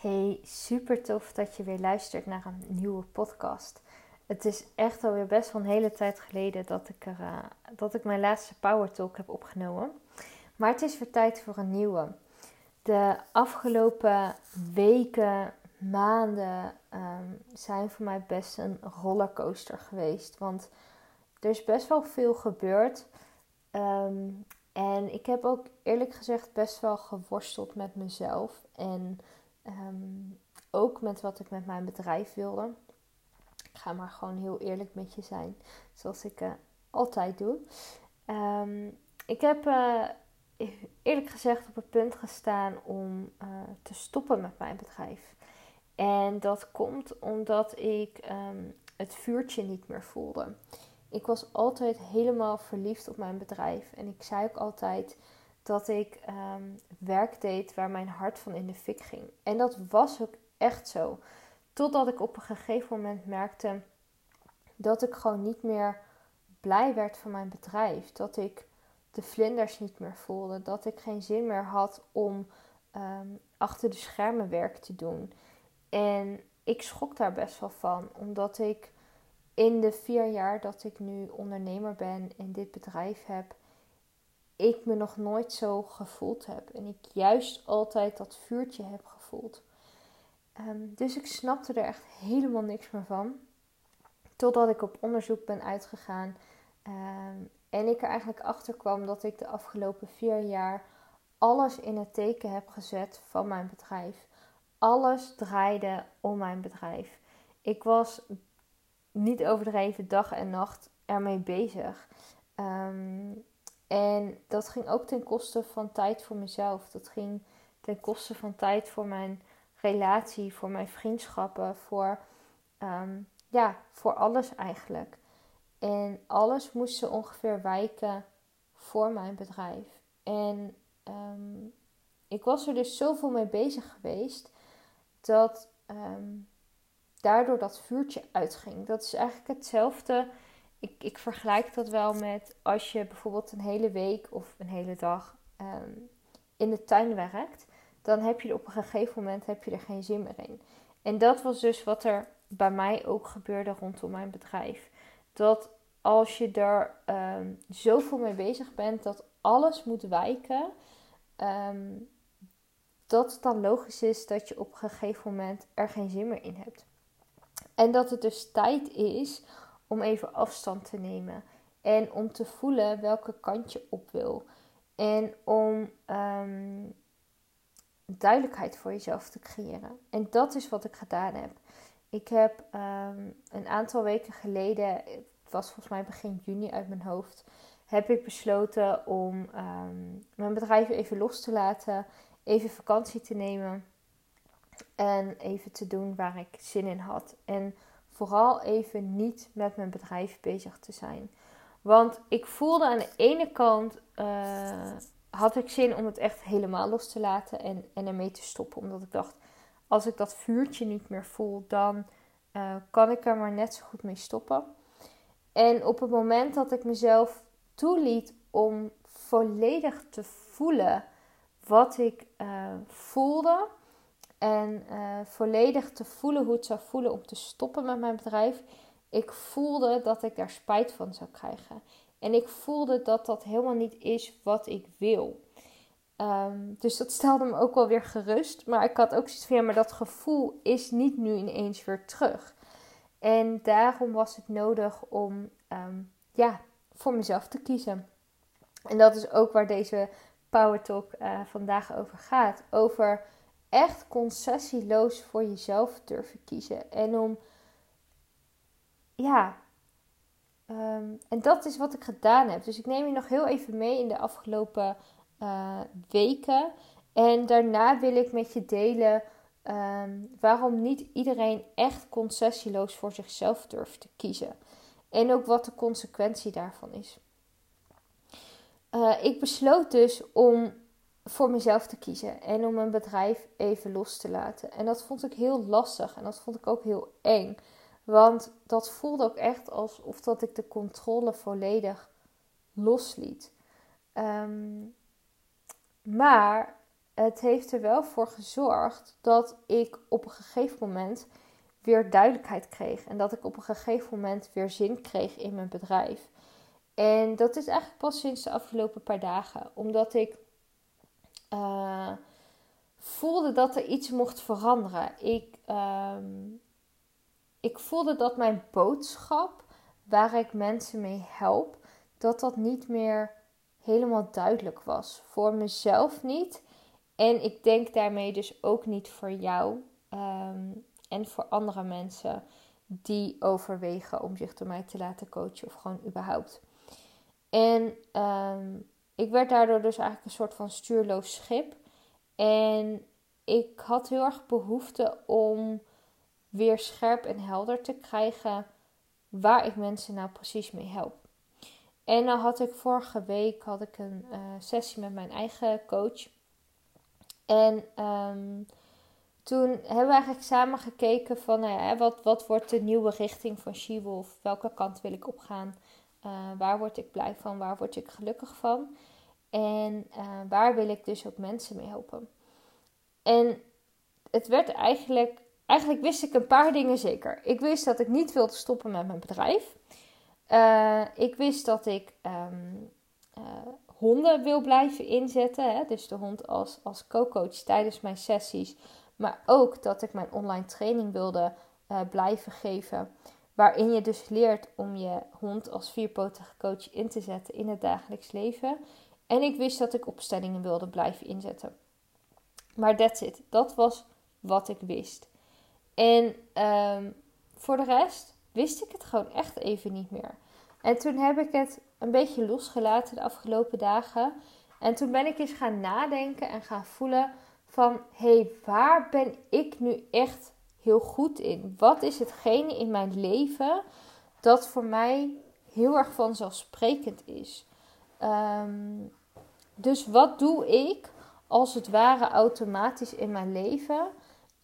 Hey, super tof dat je weer luistert naar een nieuwe podcast. Het is echt alweer best wel een hele tijd geleden dat ik, er, uh, dat ik mijn laatste Power Talk heb opgenomen. Maar het is weer tijd voor een nieuwe. De afgelopen weken, maanden um, zijn voor mij best een rollercoaster geweest. Want er is best wel veel gebeurd. Um, en ik heb ook eerlijk gezegd best wel geworsteld met mezelf. En um, ook met wat ik met mijn bedrijf wilde. Ik ga maar gewoon heel eerlijk met je zijn, zoals ik uh, altijd doe. Um, ik heb uh, eerlijk gezegd op het punt gestaan om uh, te stoppen met mijn bedrijf. En dat komt omdat ik um, het vuurtje niet meer voelde. Ik was altijd helemaal verliefd op mijn bedrijf. En ik zei ook altijd dat ik um, werk deed waar mijn hart van in de fik ging. En dat was ook echt zo. Totdat ik op een gegeven moment merkte dat ik gewoon niet meer blij werd van mijn bedrijf. Dat ik de vlinders niet meer voelde. Dat ik geen zin meer had om um, achter de schermen werk te doen. En ik schrok daar best wel van, omdat ik in de vier jaar dat ik nu ondernemer ben en dit bedrijf heb, ik me nog nooit zo gevoeld heb. En ik juist altijd dat vuurtje heb gevoeld. Um, dus ik snapte er echt helemaal niks meer van. Totdat ik op onderzoek ben uitgegaan. Um, en ik er eigenlijk achter kwam dat ik de afgelopen vier jaar alles in het teken heb gezet van mijn bedrijf. Alles draaide om mijn bedrijf. Ik was niet overdreven dag en nacht ermee bezig. Um, en dat ging ook ten koste van tijd voor mezelf. Dat ging ten koste van tijd voor mijn relatie, voor mijn vriendschappen, voor, um, ja, voor alles eigenlijk. En alles moest ze ongeveer wijken voor mijn bedrijf. En um, ik was er dus zoveel mee bezig geweest dat um, daardoor dat vuurtje uitging. Dat is eigenlijk hetzelfde ik, ik vergelijk dat wel met als je bijvoorbeeld een hele week of een hele dag um, in de tuin werkt, dan heb je op een gegeven moment heb je er geen zin meer in. En dat was dus wat er bij mij ook gebeurde rondom mijn bedrijf. Dat als je er um, zoveel mee bezig bent dat alles moet wijken, um, dat het dan logisch is dat je op een gegeven moment er geen zin meer in hebt. En dat het dus tijd is om even afstand te nemen. En om te voelen welke kant je op wil. En om um, duidelijkheid voor jezelf te creëren. En dat is wat ik gedaan heb. Ik heb um, een aantal weken geleden, het was volgens mij begin juni uit mijn hoofd, heb ik besloten om um, mijn bedrijf even los te laten, even vakantie te nemen en even te doen waar ik zin in had. En vooral even niet met mijn bedrijf bezig te zijn. Want ik voelde aan de ene kant uh, had ik zin om het echt helemaal los te laten en, en ermee te stoppen. Omdat ik dacht, als ik dat vuurtje niet meer voel, dan uh, kan ik er maar net zo goed mee stoppen. En op het moment dat ik mezelf toeliet om volledig te voelen wat ik uh, voelde, en uh, volledig te voelen hoe het zou voelen om te stoppen met mijn bedrijf. Ik voelde dat ik daar spijt van zou krijgen. En ik voelde dat dat helemaal niet is wat ik wil. Um, dus dat stelde me ook wel weer gerust. Maar ik had ook zoiets van, ja, maar dat gevoel is niet nu ineens weer terug. En daarom was het nodig om, um, ja, voor mezelf te kiezen. En dat is ook waar deze Power Talk uh, vandaag over gaat. Over echt concessieloos voor jezelf durven kiezen. En om, ja, um, en dat is wat ik gedaan heb. Dus ik neem je nog heel even mee in de afgelopen uh, weken. En daarna wil ik met je delen um, waarom niet iedereen echt concessieloos voor zichzelf durft te kiezen. En ook wat de consequentie daarvan is. Uh, ik besloot dus om voor mezelf te kiezen en om mijn bedrijf even los te laten. En dat vond ik heel lastig en dat vond ik ook heel eng. Want dat voelde ook echt alsof dat ik de controle volledig losliet. Um, maar het heeft er wel voor gezorgd dat ik op een gegeven moment weer duidelijkheid kreeg. En dat ik op een gegeven moment weer zin kreeg in mijn bedrijf. En dat is eigenlijk pas sinds de afgelopen paar dagen. Omdat ik uh, voelde dat er iets mocht veranderen. Ik, ehm, ik voelde dat mijn boodschap, waar ik mensen mee help, dat dat niet meer helemaal duidelijk was. Voor mezelf niet. En ik denk daarmee dus ook niet voor jou ehm, en voor andere mensen die overwegen om zich door mij te laten coachen of gewoon überhaupt. En ehm, ik werd daardoor dus eigenlijk een soort van stuurloos schip. En ik had heel erg behoefte om weer scherp en helder te krijgen waar ik mensen nou precies mee help. En dan had ik vorige week had ik een uh, sessie met mijn eigen coach. En um, toen hebben we eigenlijk samen gekeken van nou wat, wat wordt de nieuwe richting van She-Wolf? Welke kant wil ik opgaan? Uh, waar word ik blij van? Waar word ik gelukkig van? En uh, waar wil ik dus ook mensen mee helpen? En het werd eigenlijk, eigenlijk wist ik een paar dingen zeker. Ik wist dat ik niet wilde stoppen met mijn bedrijf. Uh, ik wist dat ik um, honden wil blijven inzetten. Hè? Dus de hond als, als co-coach tijdens mijn sessies. Maar ook dat ik mijn online training wilde blijven geven. Waarin je dus leert om je hond als vierpotige coach in te zetten in het dagelijks leven. En ik wist dat ik opstellingen wilde blijven inzetten. Maar that's it. Dat was wat ik wist. En um, voor de rest wist ik het gewoon echt even niet meer. En toen heb ik het een beetje losgelaten de afgelopen dagen. En toen ben ik eens gaan nadenken en gaan voelen van... hé, hey, waar ben ik nu echt heel goed in? Wat is hetgene in mijn leven dat voor mij heel erg vanzelfsprekend is? Um, dus wat doe ik als het ware automatisch in mijn leven?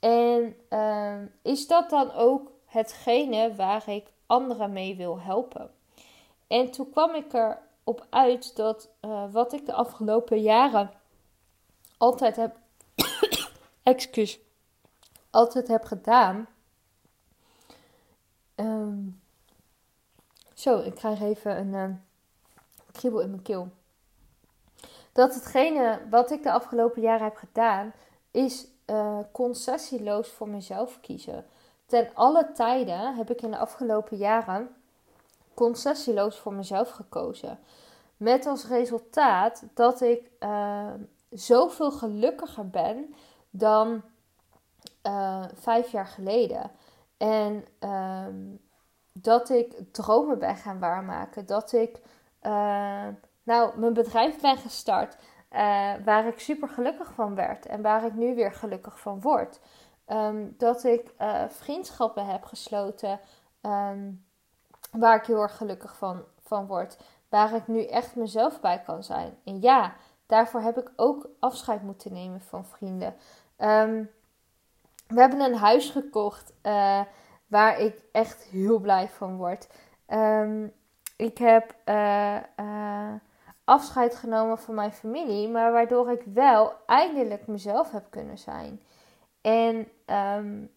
En um, is dat dan ook hetgene waar ik anderen mee wil helpen? En toen kwam ik erop uit dat uh, wat ik de afgelopen jaren altijd heb. excuus. Altijd heb gedaan. Um, zo, ik krijg even een uh, kriebel in mijn keel dat hetgene wat ik de afgelopen jaren heb gedaan, is uh, concessieloos voor mezelf kiezen. Ten alle tijden heb ik in de afgelopen jaren concessieloos voor mezelf gekozen. Met als resultaat dat ik uh, zoveel gelukkiger ben dan uh, vijf jaar geleden. En uh, dat ik dromen ben gaan waarmaken. Dat ik nou, mijn bedrijf ben gestart uh, waar ik super gelukkig van werd en waar ik nu weer gelukkig van word. Um, dat ik uh, vriendschappen heb gesloten um, waar ik heel erg gelukkig van, van word. Waar ik nu echt mezelf bij kan zijn. En ja, daarvoor heb ik ook afscheid moeten nemen van vrienden. Um, we hebben een huis gekocht uh, waar ik echt heel blij van word. ik heb afscheid genomen van mijn familie, maar waardoor ik wel eindelijk mezelf heb kunnen zijn. En um,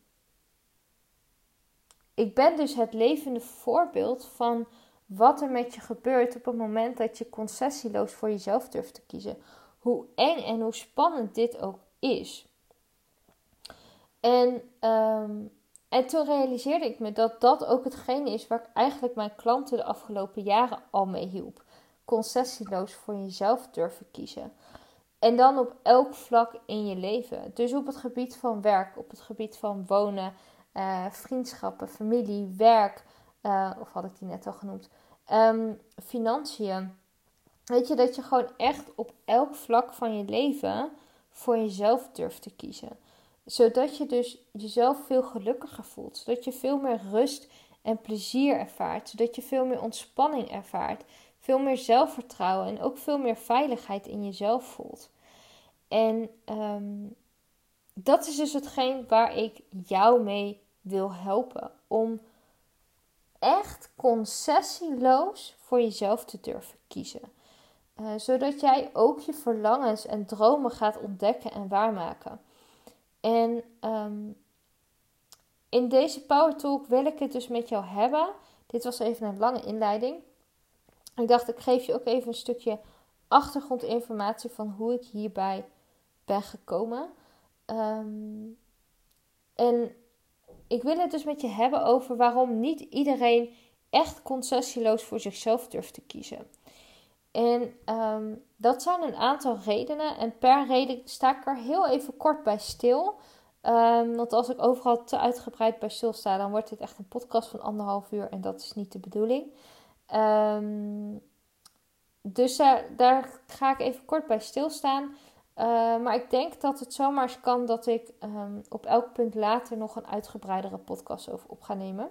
ik ben dus het levende voorbeeld van wat er met je gebeurt op het moment dat je concessieloos voor jezelf durft te kiezen. Hoe eng en hoe spannend dit ook is. En, um, en toen realiseerde ik me dat dat ook hetgene is waar ik eigenlijk mijn klanten de afgelopen jaren al mee hielp concessieloos voor jezelf durven kiezen. En dan op elk vlak in je leven. Dus op het gebied van werk, op het gebied van wonen, uh, vriendschappen, familie, werk, uh, of had ik die net al genoemd, um, financiën. Weet je, dat je gewoon echt op elk vlak van je leven voor jezelf durft te kiezen. Zodat je dus jezelf veel gelukkiger voelt. Zodat je veel meer rust en plezier ervaart. Zodat je veel meer ontspanning ervaart veel meer zelfvertrouwen en ook veel meer veiligheid in jezelf voelt. En um, dat is dus hetgeen waar ik jou mee wil helpen. Om echt concessieloos voor jezelf te durven kiezen. Uh, zodat jij ook je verlangens en dromen gaat ontdekken en waarmaken. En um, in deze Power Talk wil ik het dus met jou hebben. Dit was even een lange inleiding. Ik dacht, ik geef je ook even een stukje achtergrondinformatie van hoe ik hierbij ben gekomen. Um, en ik wil het dus met je hebben over waarom niet iedereen echt concessieloos voor zichzelf durft te kiezen. En um, dat zijn een aantal redenen. En per reden sta ik er heel even kort bij stil. Um, want als ik overal te uitgebreid bij stilsta, dan wordt dit echt een podcast van anderhalf uur. En dat is niet de bedoeling. Um, dus daar ga ik even kort bij stilstaan. Uh, maar ik denk dat het zomaar eens kan dat ik um, op elk punt later nog een uitgebreidere podcast over op ga nemen.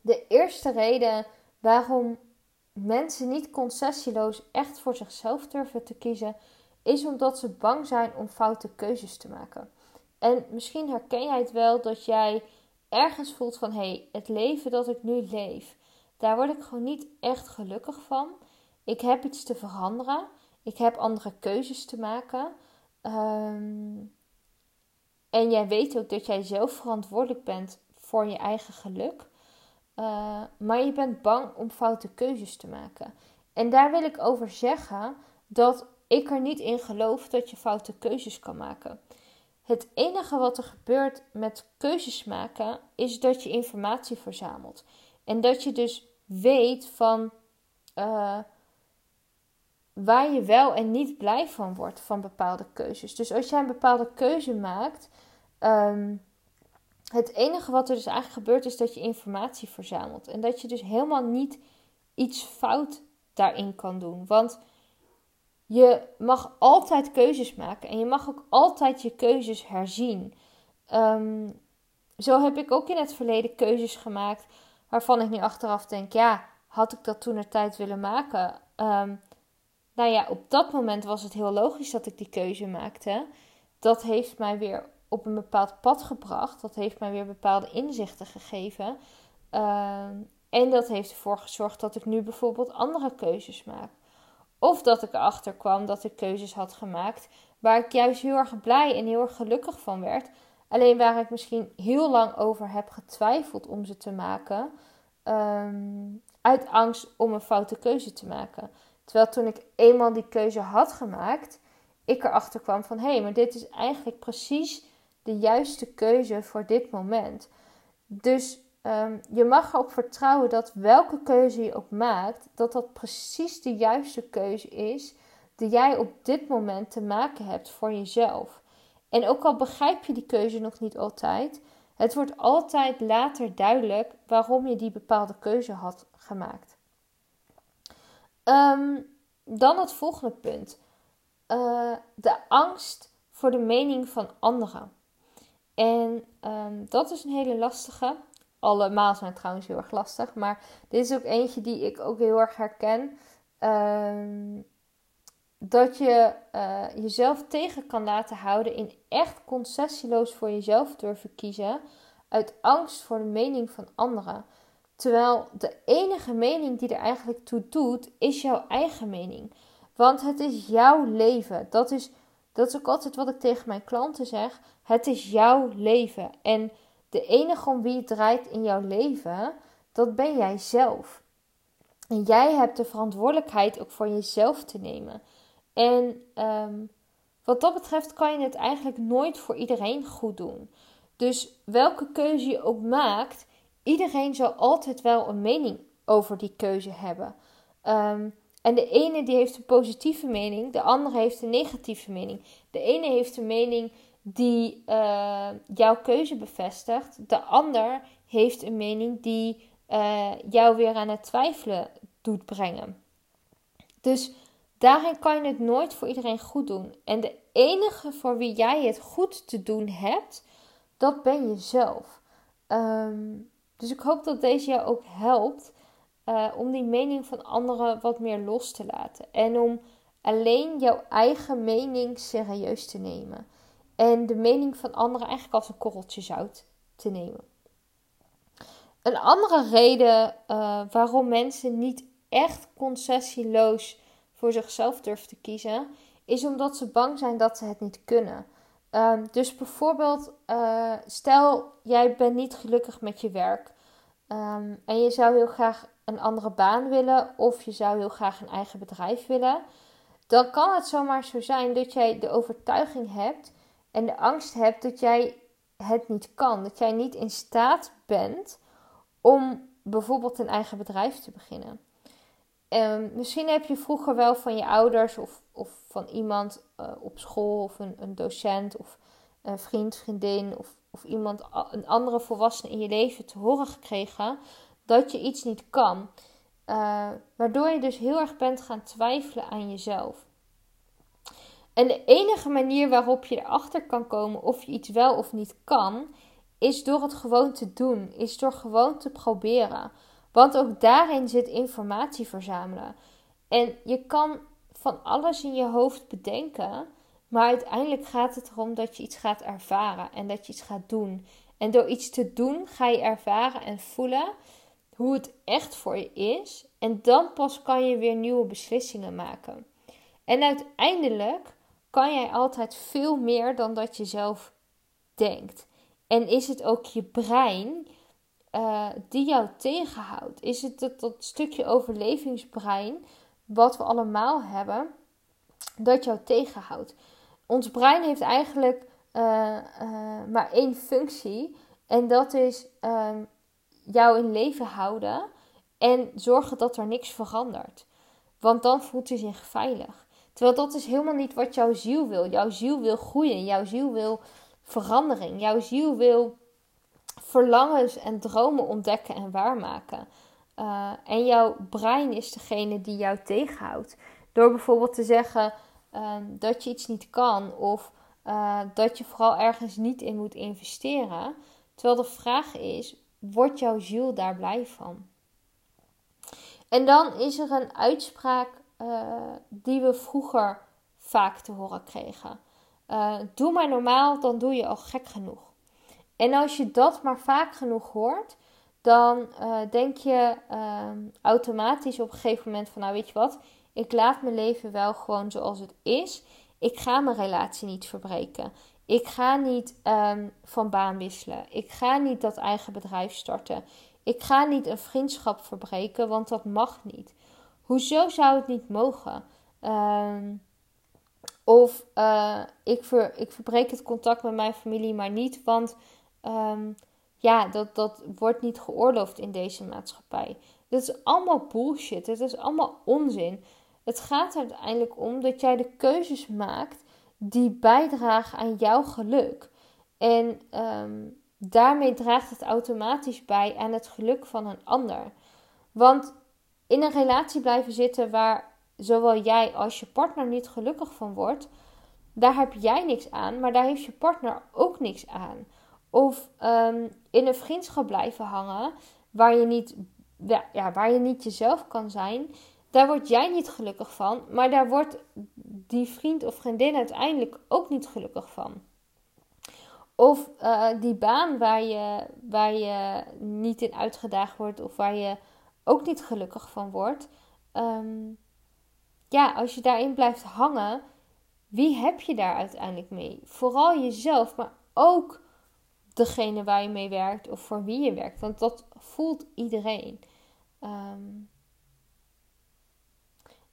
de eerste reden waarom mensen niet concessieloos echt voor zichzelf durven te kiezen, is omdat ze bang zijn om foute keuzes te maken. En misschien herken jij het wel dat jij ergens voelt van hé, hey, het leven dat ik nu leef, daar word ik gewoon niet echt gelukkig van. Ik heb iets te veranderen. Ik heb andere keuzes te maken. Ehm, en jij weet ook dat jij zelf verantwoordelijk bent voor je eigen geluk. Uh, maar je bent bang om foute keuzes te maken. En daar wil ik over zeggen dat ik er niet in geloof dat je foute keuzes kan maken. Het enige wat er gebeurt met keuzes maken is dat je informatie verzamelt. En dat je dus weet van uh, waar je wel en niet blij van wordt van bepaalde keuzes. Dus als jij een bepaalde keuze maakt, um, het enige wat er dus eigenlijk gebeurt is dat je informatie verzamelt. En dat je dus helemaal niet iets fout daarin kan doen. Want je mag altijd keuzes maken en je mag ook altijd je keuzes herzien. Um, zo heb ik ook in het verleden keuzes gemaakt waarvan ik nu achteraf denk: ja, had ik dat toen er tijd willen maken? Um, nou ja, op dat moment was het heel logisch dat ik die keuze maakte. Dat heeft mij weer op een bepaald pad gebracht. Dat heeft mij weer bepaalde inzichten gegeven. Uh, en dat heeft ervoor gezorgd dat ik nu bijvoorbeeld andere keuzes maak. Of dat ik erachter kwam dat ik keuzes had gemaakt waar ik juist heel erg blij en heel erg gelukkig van werd. Alleen waar ik misschien heel lang over heb getwijfeld om ze te maken. Um, uit angst om een foute keuze te maken. Terwijl toen ik eenmaal die keuze had gemaakt, ik erachter kwam van hé, hey, maar dit is eigenlijk precies de juiste keuze voor dit moment. Dus um, je mag erop vertrouwen dat welke keuze je ook maakt, dat dat precies de juiste keuze is die jij op dit moment te maken hebt voor jezelf. En ook al begrijp je die keuze nog niet altijd, het wordt altijd later duidelijk waarom je die bepaalde keuze had gemaakt. Um, dan het volgende punt. Uh, de angst voor de mening van anderen. En um, dat is een hele lastige. Allemaal zijn trouwens heel erg lastig. Maar dit is ook eentje die ik ook heel erg herken. Um, dat je uh, jezelf tegen kan laten houden in echt concessieloos voor jezelf durven kiezen. Uit angst voor de mening van anderen. Terwijl de enige mening die er eigenlijk toe doet, is jouw eigen mening. Want het is jouw leven. Dat is, dat is ook altijd wat ik tegen mijn klanten zeg. Het is jouw leven. En de enige om wie het draait in jouw leven, dat ben jij zelf. En jij hebt de verantwoordelijkheid ook voor jezelf te nemen. En um, wat dat betreft kan je het eigenlijk nooit voor iedereen goed doen. Dus welke keuze je ook maakt, iedereen zal altijd wel een mening over die keuze hebben. Um, en de ene die heeft een positieve mening, de andere heeft een negatieve mening. De ene heeft een mening die uh, jouw keuze bevestigt. De ander heeft een mening die uh, jou weer aan het twijfelen doet brengen. Dus daarin kan je het nooit voor iedereen goed doen. En de enige voor wie jij het goed te doen hebt, dat ben jezelf. Um, dus ik hoop dat deze jou ook helpt uh, om die mening van anderen wat meer los te laten. En om alleen jouw eigen mening serieus te nemen. En de mening van anderen eigenlijk als een korreltje zout te nemen. Een andere reden uh, waarom mensen niet echt concessieloos voor zichzelf durven te kiezen, is omdat ze bang zijn dat ze het niet kunnen. Ehm, dus bijvoorbeeld, uh, stel jij bent niet gelukkig met je werk ehm, en je zou heel graag een andere baan willen of je zou heel graag een eigen bedrijf willen, dan kan het zomaar zo zijn dat jij de overtuiging hebt en de angst hebt dat jij het niet kan, dat jij niet in staat bent om bijvoorbeeld een eigen bedrijf te beginnen. Um, misschien heb je vroeger wel van je ouders of, of van iemand uh, op school of een, een, docent of een vriend, vriendin of, of iemand, een andere volwassene in je leven te horen gekregen dat je iets niet kan. Uh, waardoor je dus heel erg bent gaan twijfelen aan jezelf. En de enige manier waarop je erachter kan komen of je iets wel of niet kan, is door het gewoon te doen, is door gewoon te proberen. Want ook daarin zit informatie verzamelen. En je kan van alles in je hoofd bedenken, maar uiteindelijk gaat het erom dat je iets gaat ervaren en dat je iets gaat doen. En door iets te doen ga je ervaren en voelen hoe het echt voor je is. En dan pas kan je weer nieuwe beslissingen maken. En uiteindelijk kan jij altijd veel meer dan dat je zelf denkt. En is het ook je brein uh, die jou tegenhoudt? Is het dat, dat stukje overlevingsbrein wat we allemaal hebben, dat jou tegenhoudt? Ons brein heeft eigenlijk uh, uh, maar één functie en dat is ehm, jou in leven houden en zorgen dat er niks verandert. Want dan voelt hij zich veilig. Terwijl dat is helemaal niet wat jouw ziel wil. Jouw ziel wil groeien. Jouw ziel wil verandering. Jouw ziel wil verlangens en dromen ontdekken en waarmaken. Uh, en jouw brein is degene die jou tegenhoudt. Door bijvoorbeeld te zeggen uh, dat je iets niet kan of uh, dat je vooral ergens niet in moet investeren. Terwijl de vraag is: wordt jouw ziel daar blij van? En dan is er een uitspraak die we vroeger vaak te horen kregen. doe maar normaal, dan doe je al gek genoeg. En als je dat maar vaak genoeg hoort, dan uh, denk je uh, automatisch op een gegeven moment van, nou weet je wat, ik laat mijn leven wel gewoon zoals het is. Ik ga mijn relatie niet verbreken. Ik ga niet um, van baan wisselen. Ik ga niet dat eigen bedrijf starten. Ik ga niet een vriendschap verbreken, want dat mag niet. Hoezo zou het niet mogen? Um, of uh, ik, ver, ik verbreek het contact met mijn familie maar niet, want um, ja, dat, dat wordt niet geoorloofd in deze maatschappij. Dat is allemaal bullshit. Het is allemaal onzin. Het gaat uiteindelijk om dat jij de keuzes maakt die bijdragen aan jouw geluk. En um, daarmee draagt het automatisch bij aan het geluk van een ander. Want in een relatie blijven zitten waar zowel jij als je partner niet gelukkig van wordt, daar heb jij niks aan, maar daar heeft je partner ook niks aan. Of um, in een vriendschap blijven hangen waar je, niet, ja, waar je niet jezelf kan zijn. Daar word jij niet gelukkig van, maar daar wordt die vriend of vriendin uiteindelijk ook niet gelukkig van. Of uh, die baan waar je, waar je niet in uitgedaagd wordt of waar je ook niet gelukkig van wordt. Um, ja, als je daarin blijft hangen, wie heb je daar uiteindelijk mee? Vooral jezelf, maar ook degene waar je mee werkt of voor wie je werkt. Want dat voelt iedereen. Um,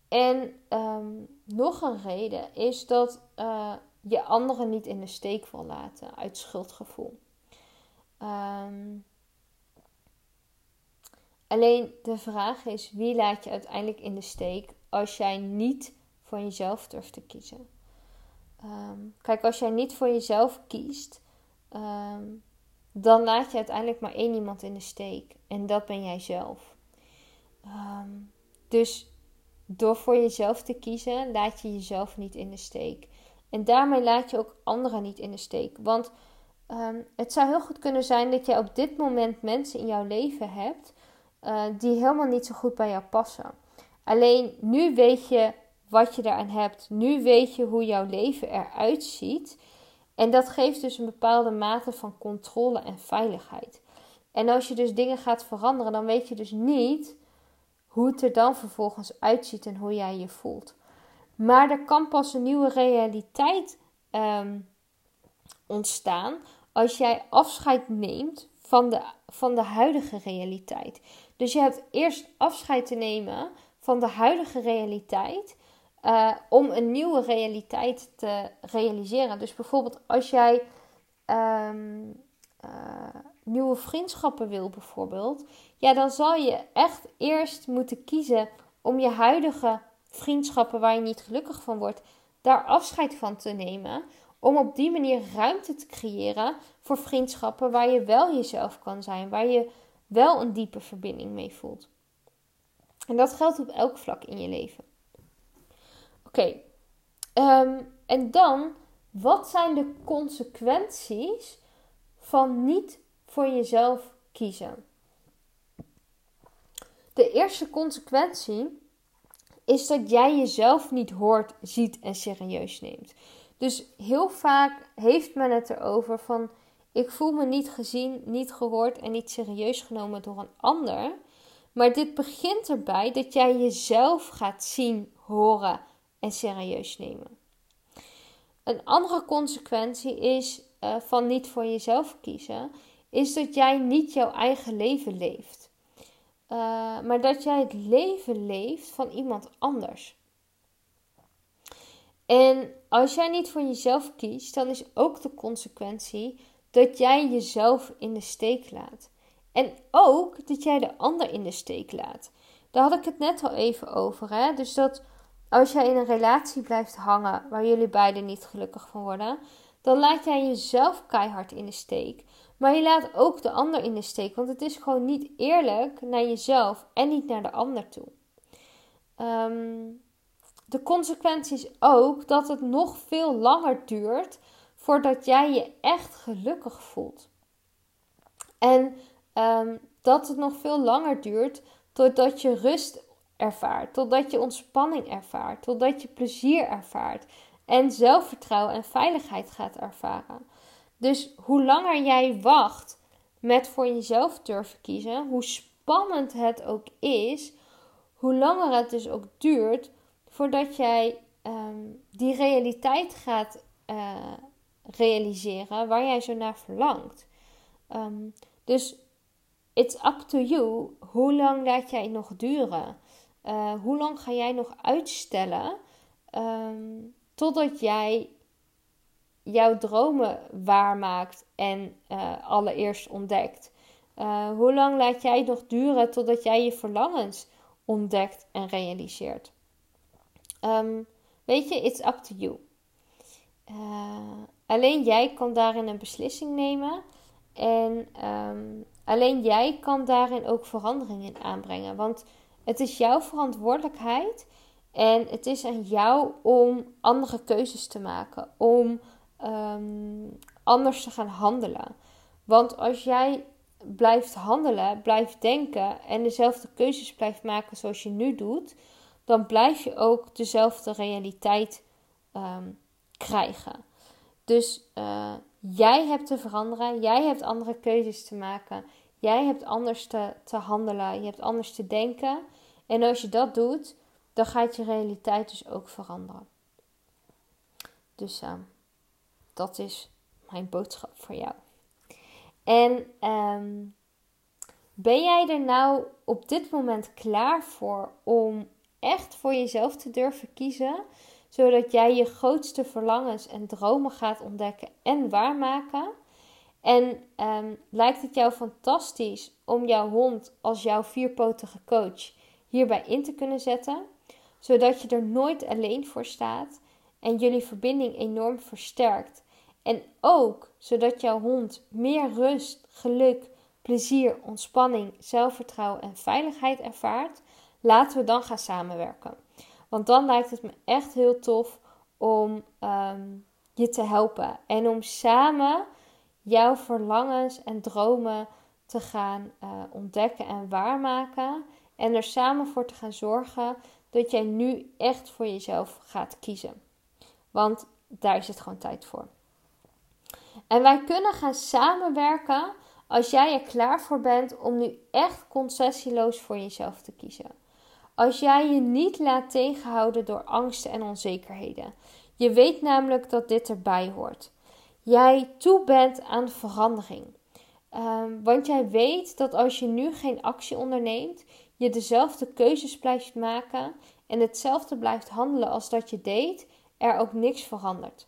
en um, nog een reden is dat uh, je anderen niet in de steek wil laten uit schuldgevoel. Alleen de vraag is: wie laat je uiteindelijk in de steek als jij niet voor jezelf durft te kiezen? kijk, als jij niet voor jezelf kiest, Ehm, dan laat je uiteindelijk maar één iemand in de steek. En dat ben jij zelf. Ehm, dus door voor jezelf te kiezen, laat je jezelf niet in de steek. En daarmee laat je ook anderen niet in de steek. Want ehm, het zou heel goed kunnen zijn dat jij op dit moment mensen in jouw leven hebt uh, die helemaal niet zo goed bij jou passen. Alleen nu weet je wat je daaraan hebt. Nu weet je hoe jouw leven eruit ziet. En dat geeft dus een bepaalde mate van controle en veiligheid. En als je dus dingen gaat veranderen, dan weet je dus niet hoe het er dan vervolgens uitziet en hoe jij je voelt. Maar er kan pas een nieuwe realiteit ehm, ontstaan als jij afscheid neemt van de, van de huidige realiteit. Dus je hebt eerst afscheid te nemen van de huidige realiteit. Uh, om een nieuwe realiteit te realiseren. Dus bijvoorbeeld als jij um, nieuwe vriendschappen wil, bijvoorbeeld, ja, dan zal je echt eerst moeten kiezen om je huidige vriendschappen waar je niet gelukkig van wordt, daar afscheid van te nemen. Om op die manier ruimte te creëren voor vriendschappen waar je wel jezelf kan zijn, waar je wel een diepe verbinding mee voelt. En dat geldt op elk vlak in je leven. Oké, ehm, en dan, wat zijn de consequenties van niet voor jezelf kiezen? De eerste consequentie is dat jij jezelf niet hoort, ziet en serieus neemt. Dus heel vaak heeft men het erover van ik voel me niet gezien, niet gehoord en niet serieus genomen door een ander. Maar dit begint erbij dat jij jezelf gaat zien, horen en serieus nemen. Een andere consequentie is uh, van niet voor jezelf kiezen, is dat jij niet jouw eigen leven leeft. Uh, maar dat jij het leven leeft van iemand anders. En als jij niet voor jezelf kiest, dan is ook de consequentie dat jij jezelf in de steek laat. En ook dat jij de ander in de steek laat. Daar had ik het net al even over. Hè? Dus dat als jij in een relatie blijft hangen waar jullie beiden niet gelukkig van worden, dan laat jij jezelf keihard in de steek. Maar je laat ook de ander in de steek. Want het is gewoon niet eerlijk naar jezelf en niet naar de ander toe. Um, de consequentie is ook dat het nog veel langer duurt voordat jij je echt gelukkig voelt. En um, dat het nog veel langer duurt totdat je rust ervaart, totdat je ontspanning ervaart, totdat je plezier ervaart en zelfvertrouwen en veiligheid gaat ervaren. Dus hoe langer jij wacht met voor jezelf durven kiezen, hoe spannend het ook is, hoe langer het dus ook duurt voordat jij ehm, die realiteit gaat uh, realiseren waar jij zo naar verlangt. Um, dus it's up to you. Hoe lang laat jij nog duren? Uh, hoe lang ga jij nog uitstellen um, totdat jij jouw dromen waarmaakt en uh, allereerst ontdekt? Uh, hoe lang laat jij nog duren totdat jij je verlangens ontdekt en realiseert? Um, weet je, it's up to you. Alleen jij kan daarin een beslissing nemen. En um, alleen jij kan daarin ook verandering in aanbrengen. Want het is jouw verantwoordelijkheid en het is aan jou om andere keuzes te maken, om um, anders te gaan handelen. Want als jij blijft handelen, blijft denken en dezelfde keuzes blijft maken zoals je nu doet, dan blijf je ook dezelfde realiteit um, krijgen. Dus uh, jij hebt te veranderen, jij hebt andere keuzes te maken, jij hebt anders te, handelen, je hebt anders te denken. En als je dat doet, dan gaat je realiteit dus ook veranderen. Dus uh, dat is mijn boodschap voor jou. En um, ben jij er nou op dit moment klaar voor om echt voor jezelf te durven kiezen? Zodat jij je grootste verlangens en dromen gaat ontdekken en waarmaken? En um, lijkt het jou fantastisch om jouw hond als jouw vierpotige coach hierbij in te kunnen zetten, zodat je er nooit alleen voor staat en jullie verbinding enorm versterkt. En ook zodat jouw hond meer rust, geluk, plezier, ontspanning, zelfvertrouwen en veiligheid ervaart, laten we dan gaan samenwerken. Want dan lijkt het me echt heel tof om um, je te helpen en om samen jouw verlangens en dromen te gaan uh, ontdekken en waarmaken. En er samen voor te gaan zorgen dat jij nu echt voor jezelf gaat kiezen. Want daar is het gewoon tijd voor. En wij kunnen gaan samenwerken als jij er klaar voor bent om nu echt concessieloos voor jezelf te kiezen. Als jij je niet laat tegenhouden door angsten en onzekerheden. Je weet namelijk dat dit erbij hoort. Jij toe bent aan verandering. Um, want jij weet dat als je nu geen actie onderneemt, je dezelfde keuzes blijft maken en hetzelfde blijft handelen als dat je deed, er ook niks verandert.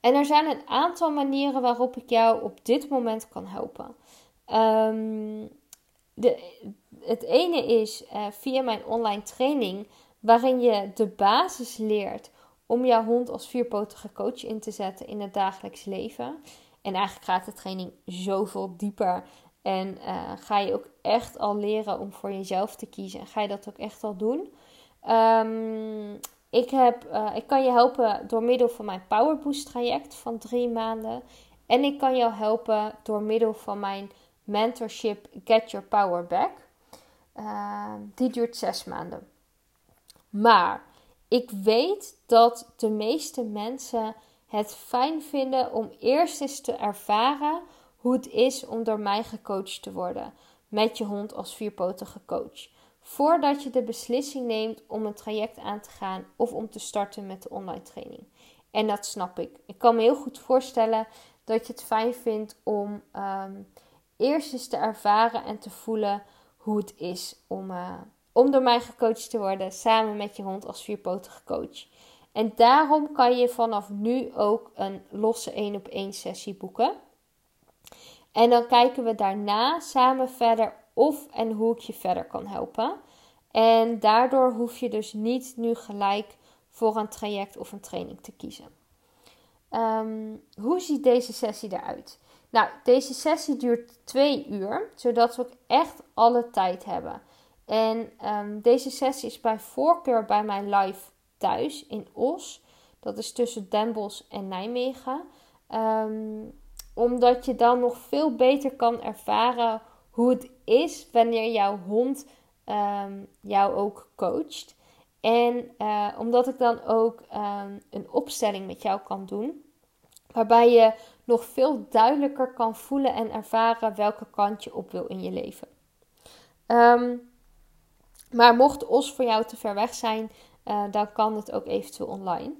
En er zijn een aantal manieren waarop ik jou op dit moment kan helpen. Um, de, het ene is uh, via mijn online training, waarin je de basis leert om jouw hond als vierpotige coach in te zetten in het dagelijks leven. En eigenlijk gaat de training zoveel dieper. En uh, ga je ook echt al leren om voor jezelf te kiezen. En ga je dat ook echt al doen. Um, ik, heb, uh, ik kan je helpen door middel van mijn Power Boost traject van drie maanden. En ik kan jou helpen door middel van mijn mentorship Get Your Power Back. Uh, die duurt zes maanden. Maar ik weet dat de meeste mensen het fijn vinden om eerst eens te ervaren hoe het is om door mij gecoacht te worden. Met je hond als vierpotige coach. Voordat je de beslissing neemt om een traject aan te gaan of om te starten met de online training. En dat snap ik. Ik kan me heel goed voorstellen dat je het fijn vindt om um, eerst eens te ervaren en te voelen hoe het is om, uh, om door mij gecoacht te worden samen met je hond als vierpotige coach. En daarom kan je vanaf nu ook een losse 1 op 1 sessie boeken. En dan kijken we daarna samen verder of en hoe ik je verder kan helpen. En daardoor hoef je dus niet nu gelijk voor een traject of een training te kiezen. Um, hoe ziet deze sessie eruit? Nou, deze sessie duurt twee uur, zodat we ook echt alle tijd hebben. En um, deze sessie is bij voorkeur bij mij live thuis in Os. Dat is tussen Den en Nijmegen. Um, omdat je dan nog veel beter kan ervaren hoe het is wanneer jouw hond um, jou ook coacht. En uh, omdat ik dan ook een opstelling met jou kan doen. Waarbij je nog veel duidelijker kan voelen en ervaren welke kant je op wil in je leven. Um, maar mocht OS voor jou te ver weg zijn, uh, dan kan het ook eventueel online.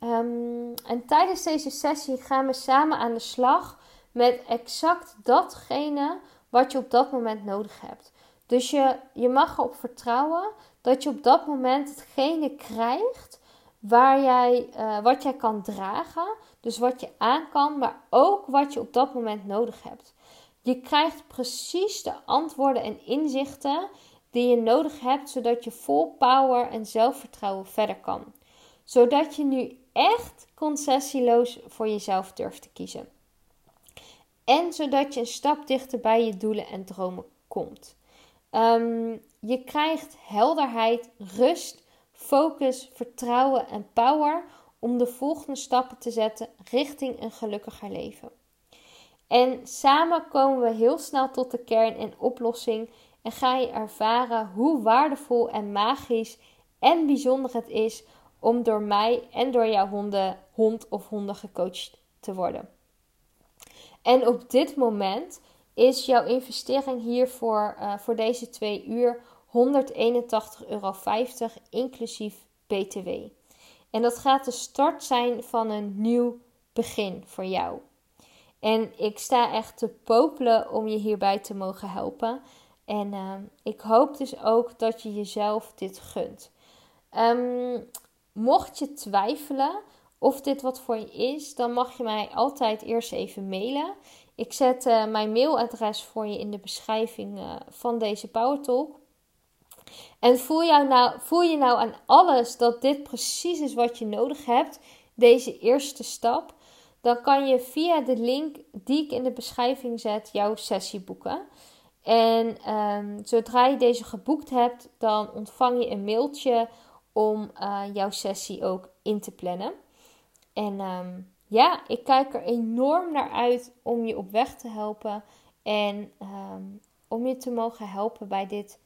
Um, en tijdens deze sessie gaan we samen aan de slag met exact datgene wat je op dat moment nodig hebt. Dus je, je mag erop vertrouwen dat je op dat moment hetgene krijgt waar jij, uh, wat jij kan dragen. Dus wat je aan kan, maar ook wat je op dat moment nodig hebt. Je krijgt precies de antwoorden en inzichten die je nodig hebt, zodat je vol power en zelfvertrouwen verder kan. Zodat je nu echt concessieloos voor jezelf durft te kiezen. En zodat je een stap dichter bij je doelen en dromen komt. Um, je krijgt helderheid, rust, focus, vertrouwen en power om de volgende stappen te zetten richting een gelukkiger leven. En samen komen we heel snel tot de kern en oplossing en ga je ervaren hoe waardevol en magisch en bijzonder het is om door mij en door jouw honden, hond of honden gecoacht te worden. En op dit moment is jouw investering hiervoor uh, voor deze twee uur 181,50 euro inclusief BTW. En dat gaat de start zijn van een nieuw begin voor jou. En ik sta echt te popelen om je hierbij te mogen helpen. En uh, ik hoop dus ook dat je jezelf dit gunt. Um, mocht je twijfelen of dit wat voor je is, dan mag je mij altijd eerst even mailen. Ik zet uh, mijn mailadres voor je in de beschrijving uh, van deze Power Talk. En voel, jou nou, voel je nou aan alles dat dit precies is wat je nodig hebt, deze eerste stap, dan kan je via de link die ik in de beschrijving zet jouw sessie boeken. En um, zodra je deze geboekt hebt, dan ontvang je een mailtje om uh, jouw sessie ook in te plannen. En um, ja, ik kijk er enorm naar uit om je op weg te helpen en um, om je te mogen helpen bij dit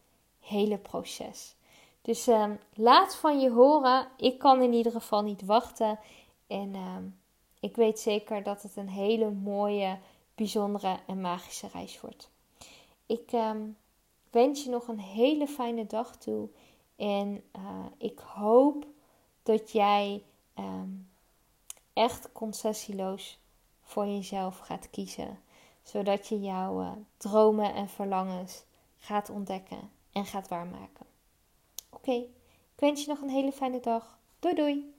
hele proces. Dus um, laat van je horen. Ik kan in ieder geval niet wachten. En um, ik weet zeker dat het een hele mooie, bijzondere en magische reis wordt. Ik wens je nog een hele fijne dag toe. En uh, ik hoop dat jij echt concessieloos voor jezelf gaat kiezen. Zodat je jouw uh, dromen en verlangens gaat ontdekken en gaat waarmaken. Oké, ik wens je nog een hele fijne dag. Doei doei!